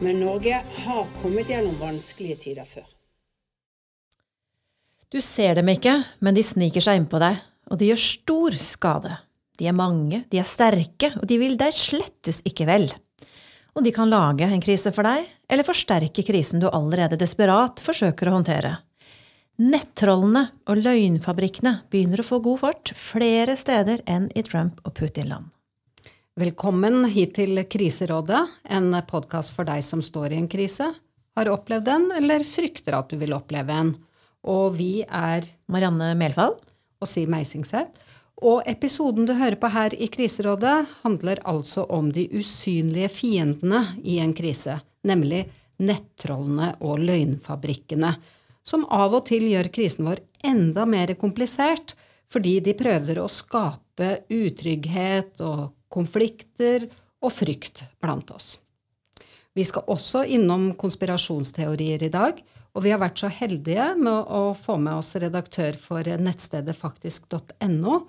Men Norge har kommet gjennom vanskelige tider før. Du ser dem ikke, men de sniker seg innpå deg, og de gjør stor skade. De er mange, de er sterke, og de vil deg slettes ikke vel. Og de kan lage en krise for deg, eller forsterke krisen du allerede desperat forsøker å håndtere. Nettrollene og løgnfabrikkene begynner å få god fart flere steder enn i Trump- og Putin-land. Velkommen hit til Kriserådet, en podkast for deg som står i en krise, har opplevd en eller frykter at du vil oppleve en. Og vi er Marianne Melfall og Siv Meisingseth. Og episoden du hører på her i Kriserådet, handler altså om de usynlige fiendene i en krise, nemlig nettrollene og løgnfabrikkene som av og til gjør krisen vår enda mer komplisert, fordi de prøver å skape utrygghet og konflikter og frykt blant oss. Vi skal også innom konspirasjonsteorier i dag, og vi har vært så heldige med å få med oss redaktør for nettstedet faktisk.no,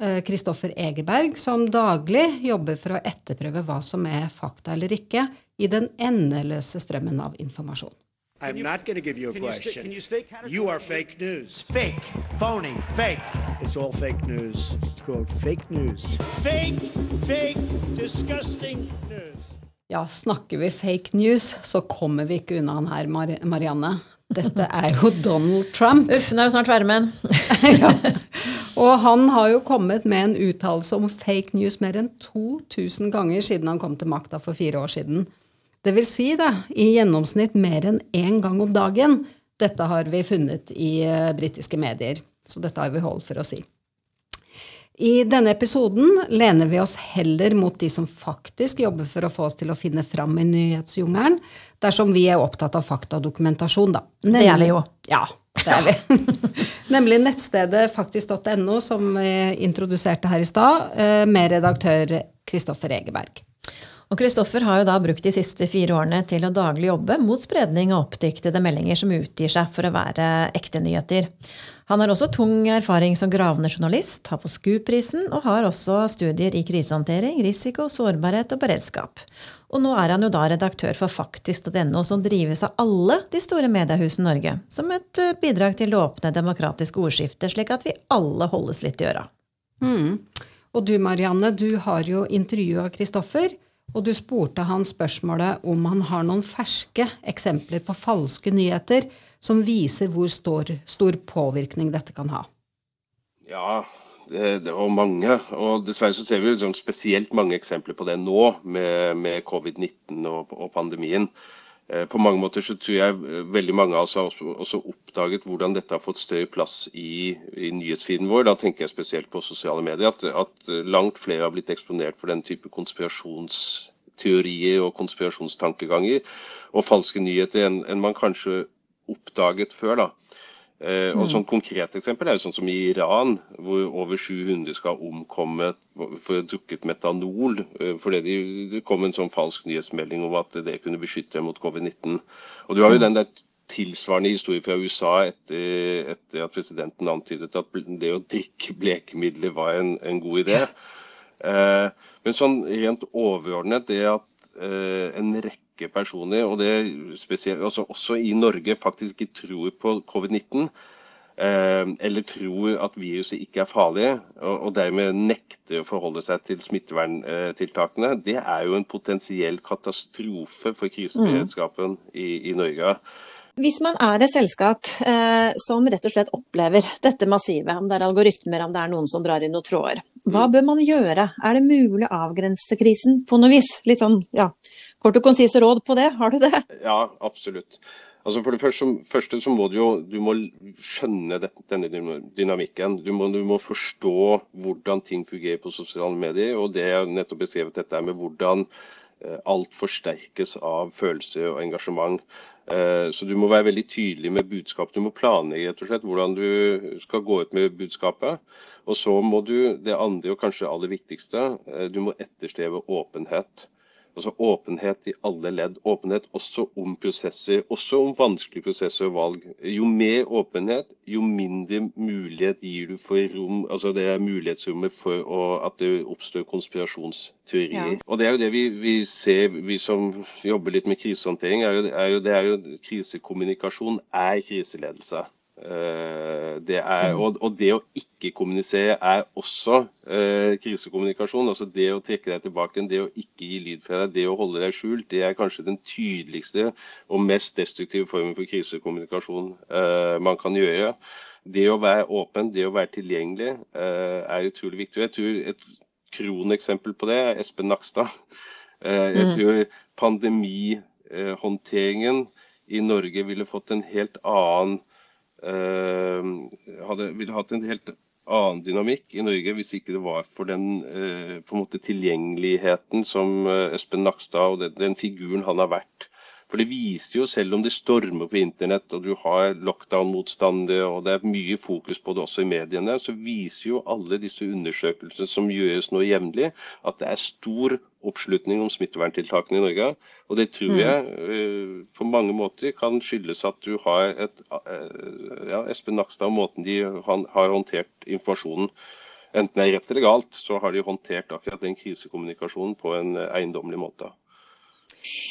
Kristoffer eh, Egeberg, som daglig jobber for å etterprøve hva som er fakta eller ikke i den endeløse strømmen av informasjon. I'm you, not going to give you a can question. You, can you, you are fake news. Fake, phony, fake. It's all fake news. It's called fake news. Fake, fake, disgusting news. Ja, snakker vi fake news, så kommer vi ikke unna han her, Mar Marianne. Dette er jo Donald Trump. Uff, nå er jo snart ferdig med ja. Og han har jo kommet med en uttalelse om fake news mer enn 2000 ganger siden han kom til makta for fire år siden. Det vil si da, i gjennomsnitt mer enn én gang om dagen. Dette har vi funnet i uh, britiske medier, så dette har vi holdt for å si. I denne episoden lener vi oss heller mot de som faktisk jobber for å få oss til å finne fram i nyhetsjungelen, dersom vi er opptatt av faktadokumentasjon, da. Nemlig, det gjelder jo. Ja, det er vi. Nemlig nettstedet faktisk.no, som vi introduserte her i stad, uh, med redaktør Kristoffer Egeberg. Og Kristoffer har jo da brukt de siste fire årene til å daglig jobbe mot spredning av oppdiktede meldinger som utgir seg for å være ekte nyheter. Han har også tung erfaring som gravende journalist, har fått SKU-prisen og har også studier i krisehåndtering, risiko, sårbarhet og beredskap. Og nå er han jo da redaktør for faktisk.no, som drives av alle de store mediehusene i Norge, som et eh, bidrag til det åpne demokratiske ordskiftet, slik at vi alle holdes litt i øra. Mm. Og du Marianne, du har jo intervjua Kristoffer. Og du spurte han spørsmålet om han har noen ferske eksempler på falske nyheter som viser hvor stor, stor påvirkning dette kan ha. Ja, det, det var mange. Og dessverre så ser vi liksom spesielt mange eksempler på det nå, med, med covid-19 og, og, pandemien. Eh, på mange måter så tror jeg veldig mange av oss har også, oppdaget hvordan dette har fått større plass i, i nyhetsfiden vår. Da tenker jeg spesielt på sosiale medier. At, at, langt flere har blitt eksponert for den type konspirasjonsteorier og konspirasjonstankeganger og falske nyheter enn, enn man kanskje oppdaget før. da. Eh, og mm. sånn Konkret eksempel er jo sånn som i Iran, hvor over 700 skal ha omkommet for å ha drukket metanol. Eh, fordi de, det kom en sånn falsk nyhetsmelding om at det kunne beskytte dem mot covid-19. Og Du har jo mm. den der tilsvarende historie fra USA etter, etter, at presidenten antydet at det å drikke blekemidler var en, en god idé. Eh, men sånn rent overordnet, det at en rekke personer, og det spesielt, altså også i Norge, faktisk ikke tror på covid-19. Eh, eller tror at viruset ikke er farlig, og, og dermed nekter å forholde seg til smitteverntiltakene, det er jo en potensiell katastrofe for kriseberedskapen mm. i, i Norge. Hvis man er et selskap eh, som rett og slett opplever dette massive, om det er algoritmer, om det er noen som drar i noen tråder, hva mm. bør man gjøre? Er det mulig å avgrense krisen på noe vis? Litt sånn, ja, Kort og konsise råd på det, har du det? Ja, absolutt. Altså For det første, første så må du jo du må skjønne denne dynamikken. Du må, du må, forstå hvordan ting fungerer på sosiale medier. Og det jeg nettopp beskrevet dette med hvordan alt forsterkes av følelser og engasjement. Så du må være veldig tydelig med budskapet. Du må planlegge hvordan du skal gå ut med budskapet. Og så må du, det andre og kanskje aller viktigste, du må etterstrebe åpenhet. Altså åpenhet i alle ledd. Åpenhet også om prosesser, også om vanskelige prosesser og valg. Jo mer åpenhet, jo mindre mulighet gir du for rom, altså det er mulighetsrommet for å, at det oppstår konspirasjonsteorier. Ja. Og det er jo det vi, vi, ser, vi som jobber litt med krisehåndtering, er jo, er jo, det er jo krisekommunikasjon er kriseledelse. Eh, det er, og, og, det å ikke kommunisere er også eh, krisekommunikasjon. altså Det å trekke deg tilbake, det å ikke gi lyd fra deg, det å holde deg skjult, det er kanskje den tydeligste og mest destruktive formen for krisekommunikasjon eh, man kan gjøre. Det å være åpen, det å være tilgjengelig, er utrolig viktig. Jeg tror Et kroneksempel på det er Espen Nakstad. Jeg mm. tror pandemihåndteringen i Norge ville fått en helt annen hadde, ville hatt en helt annen dynamikk i Norge hvis ikke det var for den eh, på en måte tilgjengeligheten som eh, Espen Nakstad og den, den figuren han har vært. For det viser jo, selv om det stormer på internett og du har lockdown-motstandere og det er mye fokus på det også i mediene, så viser jo alle disse undersøkelsene som gjøres nå jevnlig, at det er stor oppslutning om smitteverntiltakene i Norge. Og det tror mm. jeg uh, på mange måter kan skyldes at du har et uh, ja, Espen Nakstad og måten de han, har håndtert informasjonen enten det er rett eller galt, så har de håndtert akkurat den krisekommunikasjonen på en eiendommelig måte.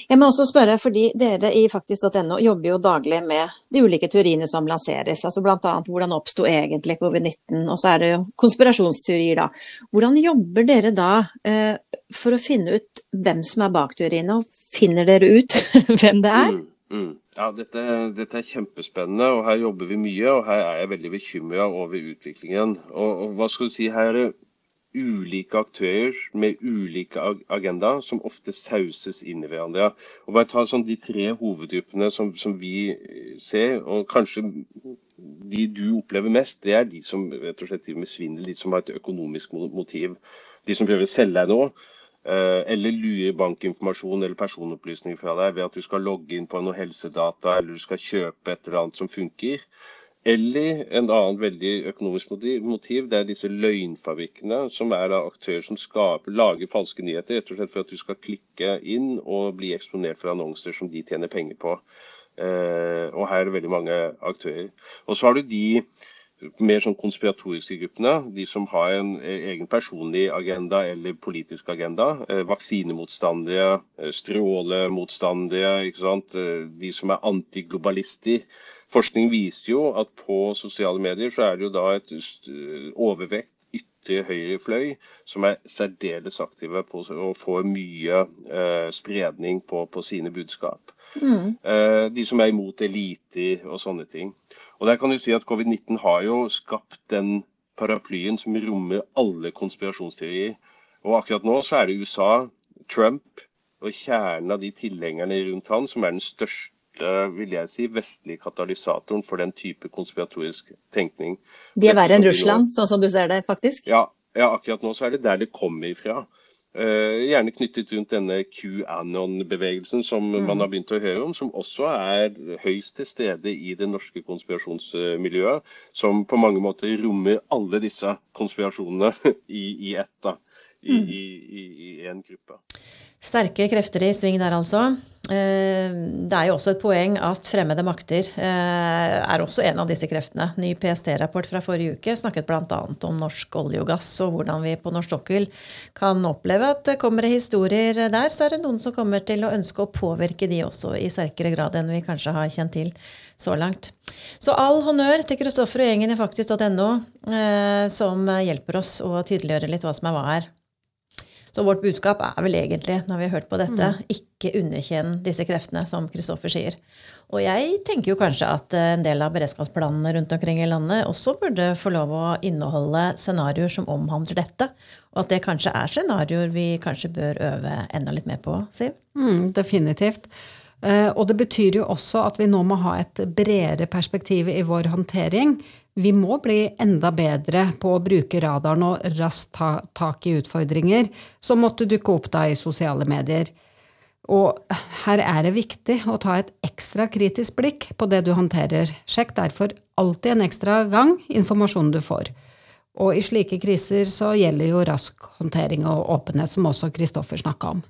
Jeg må også spørre, fordi dere i faktisk.no jobber jo daglig med de ulike teoriene som lanseres. altså Bl.a. hvordan oppsto egentlig covid-19, og så er det jo konspirasjonsteorier, da. Hvordan jobber dere da eh, for å finne ut hvem som er bak teoriene, og finner dere ut hvem det er? Mm, mm. Ja, dette, dette, er kjempespennende, og her jobber vi mye. Og her er jeg veldig bekymra over utviklingen. Og, og, hva skal du si, her er det ulike aktører med ulike agendaer som ofte sauses inn i hverandre. Og bare ta sånn De tre hovedgruppene som, som, vi eh, ser, og kanskje de du opplever mest, det er de som rett og slett driver med svindel, de som har et økonomisk motiv. De som prøver å selge deg noe. Eh, eller lurer bankinformasjon eller personopplysninger fra deg ved at du skal logge inn på noe helsedata eller du skal kjøpe et eller annet som funker. Eller en annen veldig økonomisk motiv, det er disse løgnfabrikkene, som er aktører som skaper, lager falske nyheter rett og slett for at du skal klikke inn og bli eksponert for annonser som de tjener penger på. Eh, og her er det veldig mange aktører. Og så har du de mer sånn konspiratoriske gruppene, de som har en egen personlig agenda eller politisk agenda. vaksinemotstandige, vaksinemotstandere, eh, strålemotstandere, ikke sant? Eh, de som er antiglobalister. Forskning viser jo at på sosiale medier så er det jo da et overvekt ytre høyre fløy som er særdeles aktive på å få mye eh, spredning på, på, sine budskap. Mm. Eh, de som er imot eliter og sånne ting. Og der kan du si at Covid-19 har jo skapt den paraplyen som rommer alle konspirasjonsteorier. Og akkurat nå så er det USA, Trump og kjernen av de tilhengerne rundt han som er den største vil jeg si, vestlige katalysatoren for den type konspiratorisk tenkning. De er verre enn Russland, sånn som du ser det, faktisk? Ja, ja, akkurat nå så er det der det kommer ifra. Uh, gjerne knyttet rundt denne QAnon-bevegelsen som mm. man har begynt å høre om, som også er høyst til stede i det norske konspirasjonsmiljøet. Som på mange måter rommer alle disse konspirasjonene i, i ett, da. I én mm. gruppe. Sterke krefter i sving der, altså. Eh, det er jo også et poeng at fremmede makter eh, er også en av disse kreftene. Ny PST-rapport fra forrige uke snakket bl.a. om norsk olje og gass, og hvordan vi på norsk sokkel kan oppleve at kommer det historier der, så er det noen som kommer til å ønske å påvirke de også i sterkere grad enn vi kanskje har kjent til så langt. Så all honnør til Kristoffer og gjengen i faktisk.no, eh, som hjelper oss å tydeliggjøre litt hva som er hva her. Så vårt budskap er vel egentlig, når vi har hørt på dette, mm. ikke underkjenn disse kreftene, som Kristoffer sier. Og jeg tenker jo kanskje at eh, en del av beredskapsplanene rundt omkring i landet også burde få lov å inneholde scenarioer som omhandler dette. Og at det kanskje er scenarioer vi kanskje bør øve enda litt mer på, Siv? Mm, definitivt. Uh, og det betyr jo også at vi nå må ha et bredere perspektiv i vår håndtering. Vi må bli enda bedre på å bruke radaren og raskt ta tak i utfordringer som måtte dukke opp da i sosiale medier. Og her er det viktig å ta et ekstra kritisk blikk på det du håndterer. Sjekk derfor alltid en ekstra gang informasjonen du får. Og i slike kriser så gjelder jo rask håndtering og åpenhet, som også Kristoffer snakka om.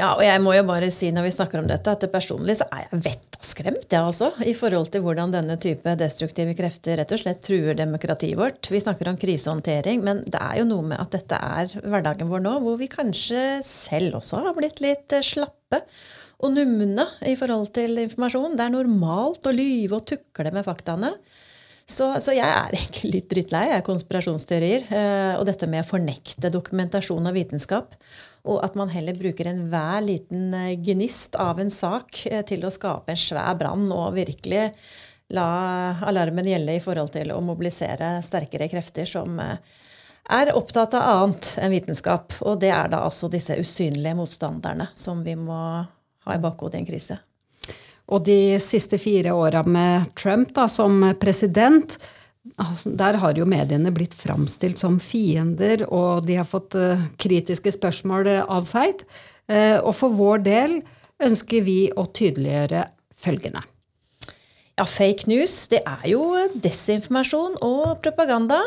Ja, og jeg må jo bare si når vi snakker om dette, at det personlig så er jeg vettaskremt, jeg også, i forhold til hvordan denne type destruktive krefter rett og slett truer demokratiet vårt. Vi snakker om krisehåndtering, men det er jo noe med at dette er hverdagen vår nå, hvor vi kanskje selv også har blitt litt eh, slappe og numne i forhold til informasjon. Det er normalt å lyve og tukle med faktaene. Så, så, jeg er egentlig litt drittlei av konspirasjonsteorier. Eh, og dette med å fornekte dokumentasjon av vitenskap. Og at man heller bruker enhver liten eh, gnist av en sak eh, til å skape en svær brann og virkelig la alarmen gjelde i forhold til å mobilisere sterkere krefter som er opptatt av annet enn vitenskap. Og det er da altså disse usynlige motstanderne som vi må ha i bakhodet i en krise. Og de siste fire åra med Trump da, som president, altså, der har jo mediene blitt framstilt som fiender, og de har fått uh, kritiske spørsmål avfeid. Uh, og for vår del ønsker vi å tydeliggjøre følgende. Ja, fake news det er jo desinformasjon og propaganda.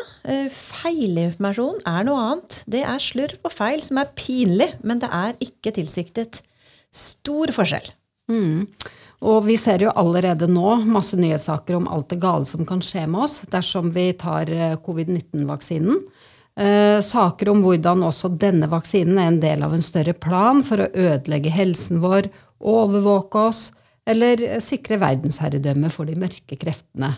Feilinformasjon er noe annet. Det er slurv og feil som er pinlig, men det er ikke tilsiktet. Stor forskjell. Mm. Og vi ser jo allerede nå masse nyhetssaker om alt det gale som kan skje med oss dersom vi tar eh, covid-19-vaksinen. Eh, saker om hvordan også denne vaksinen er en del av en større plan for å ødelegge helsen vår, overvåke oss eller sikre verdensherredømme for de mørke kreftene.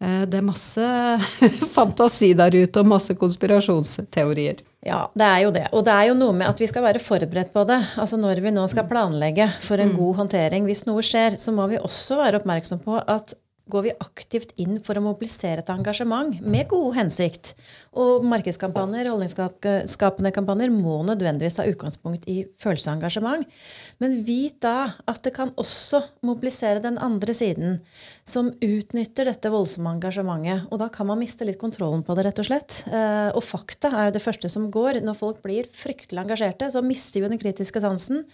Eh, det er masse fantasi der ute og masse konspirasjonsteorier. Ja, det er jo det. Og det er jo noe med at vi skal være forberedt på det. Altså Når vi nå skal planlegge for en mm. god håndtering, hvis noe skjer, så må vi også være oppmerksom på at går vi aktivt inn for å mobilisere et engasjement med god hensikt. Og markedskampanjer, holdningsskapende kampanjer, må nødvendigvis ha utgangspunkt i følelse og engasjement. Men vit da at det kan også mobilisere den andre siden, som utnytter dette voldsomme engasjementet. Og da kan man miste litt kontrollen på det, rett og slett. Eh, og fakta er jo det første som går. Når folk blir fryktelig engasjerte, så mister vi den kritiske sansen.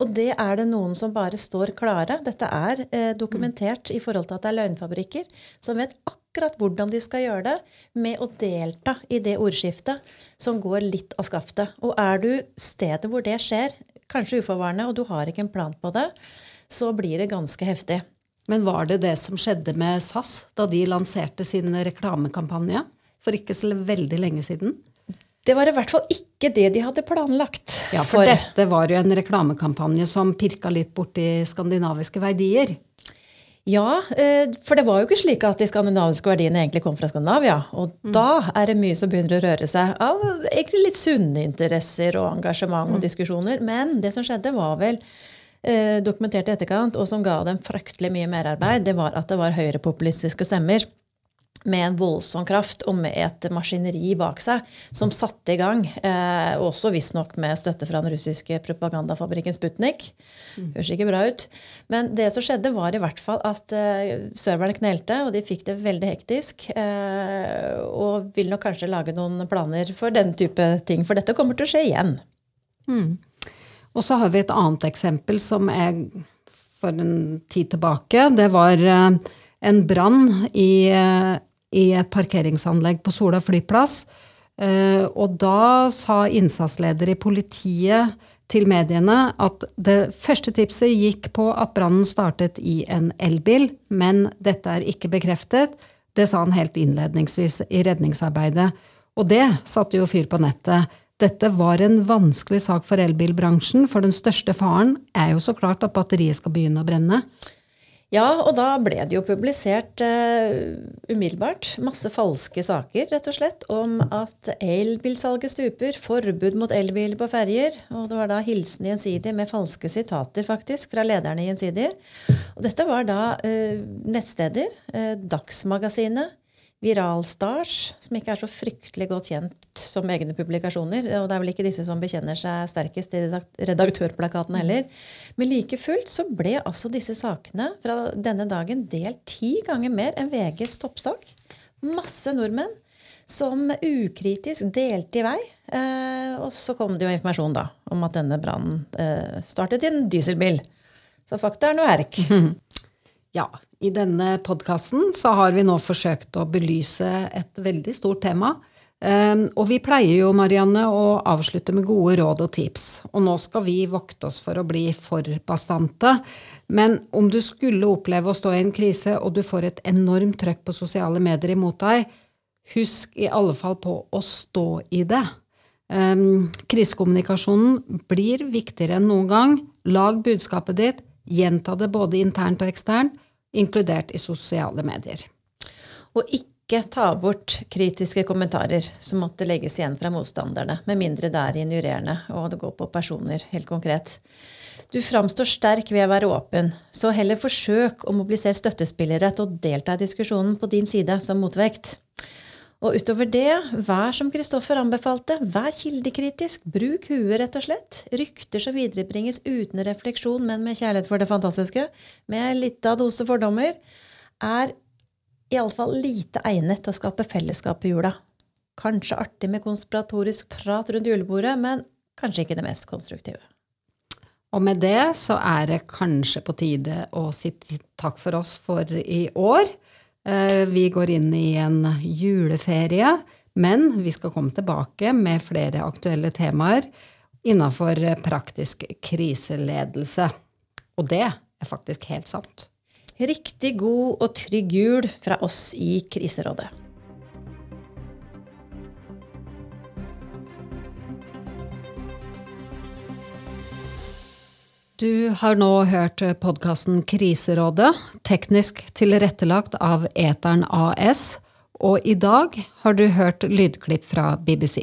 Og det er det noen som bare står klare. Dette er eh, dokumentert i forhold til at det er løgnfabrikker som vet akkurat hvordan de skal gjøre det med å delta i det ordskiftet som går litt av skaftet. Og er du stedet hvor det skjer, kanskje uforvarende, og du har ikke en plan på det, så blir det ganske heftig. Men var det det som skjedde med SAS da de lanserte sin reklamekampanje for ikke så veldig lenge siden? Det var i hvert fall ikke det de hadde planlagt. Ja, for, for dette var jo en reklamekampanje som pirka litt borti skandinaviske verdier. Ja, eh, for det var jo ikke slik at de skandinaviske verdiene egentlig kom fra Skandinavia. Og mm. da er det mye som begynner å røre seg av egentlig litt sunne interesser og engasjement og mm. diskusjoner. Men det som skjedde, var vel eh, dokumentert i etterkant, og som ga dem fryktelig mye merarbeid, det var at det var høyrepopulistiske stemmer med en voldsom kraft og med et maskineri bak seg som satte i gang, eh, også visstnok med støtte fra den russiske propagandafabrikken Sputnik. Mm. Høres ikke bra ut. Men det som skjedde, var i hvert fall at eh, serverne knelte, og de fikk det veldig hektisk. Eh, og vil nok kanskje lage noen planer for den type ting, for dette kommer til å skje igjen. Mm. Og så har vi et annet eksempel som er for en tid tilbake. Det var eh, en brann i eh, i et parkeringsanlegg på Sola flyplass. Eh, og da sa innsatsleder i politiet til mediene at det første tipset gikk på at brannen startet i en elbil, men dette er ikke bekreftet. Det sa han helt innledningsvis i redningsarbeidet. Og det satte jo fyr på nettet. Dette var en vanskelig sak for elbilbransjen, for den største faren er jo så klart at batteriet skal begynne å brenne. Ja, og da ble det jo publisert uh, umiddelbart masse falske saker, rett og slett, om at elbilsalget stuper, forbud mot elbiler på ferjer. Og det var da hilsen Gjensidig med falske sitater, faktisk, fra lederne i Gjensidige. Og dette var da uh, nettsteder, uh, Dagsmagasinet, Viralstars, som ikke er så fryktelig godt kjent som egne publikasjoner. Og det er vel ikke disse som bekjenner seg sterkest i redaktørplakaten heller. Men like fullt så ble altså disse sakene fra denne dagen delt ti ganger mer enn VGs toppsak. Masse nordmenn som ukritisk delte i vei. Eh, og så kom det jo informasjon da om at denne brannen eh, startet i en dieselbil. Så fakta er noe erk. Ja, i denne podkasten så har vi nå forsøkt å belyse et veldig stort tema. Um, og vi pleier jo, Marianne, å avslutte med gode råd og tips. Og nå skal vi vokte oss for å bli for bastante. Men om du skulle oppleve å stå i en krise, og du får et enormt trøkk på sosiale medier imot deg, husk i alle fall på å stå i det. Um, krisekommunikasjonen blir viktigere enn noen gang. Lag budskapet ditt. Gjenta det både internt og eksternt, inkludert i sosiale medier. Og ikke ta bort kritiske kommentarer som måtte legges igjen fra motstanderne, med mindre det er injurerende og det går på personer, helt konkret. Du framstår sterk ved å være åpen, så heller forsøk å mobilisere støttespillere til å delta i diskusjonen på din side som motvekt. Og utover det, vær som Kristoffer anbefalte, vær kildekritisk. Bruk huet, rett og slett. Rykter som viderebringes uten refleksjon, men med kjærlighet for det fantastiske, med litt av dose fordommer, er iallfall lite egnet til å skape fellesskap i jula. Kanskje artig med konspiratorisk prat rundt julebordet, men kanskje ikke det mest konstruktive. Og med det så er det kanskje på tide å si takk for oss for i år. Eh, vi går inn i en juleferie, men vi skal komme tilbake med flere aktuelle temaer innafor praktisk kriseledelse. Og det er faktisk helt sant. Riktig god og trygg jul fra oss i Kriserådet. Du har nå hørt podkasten Kriserådet, teknisk tilrettelagt av Eteren AS. Og i dag har du hørt lydklipp fra BBC.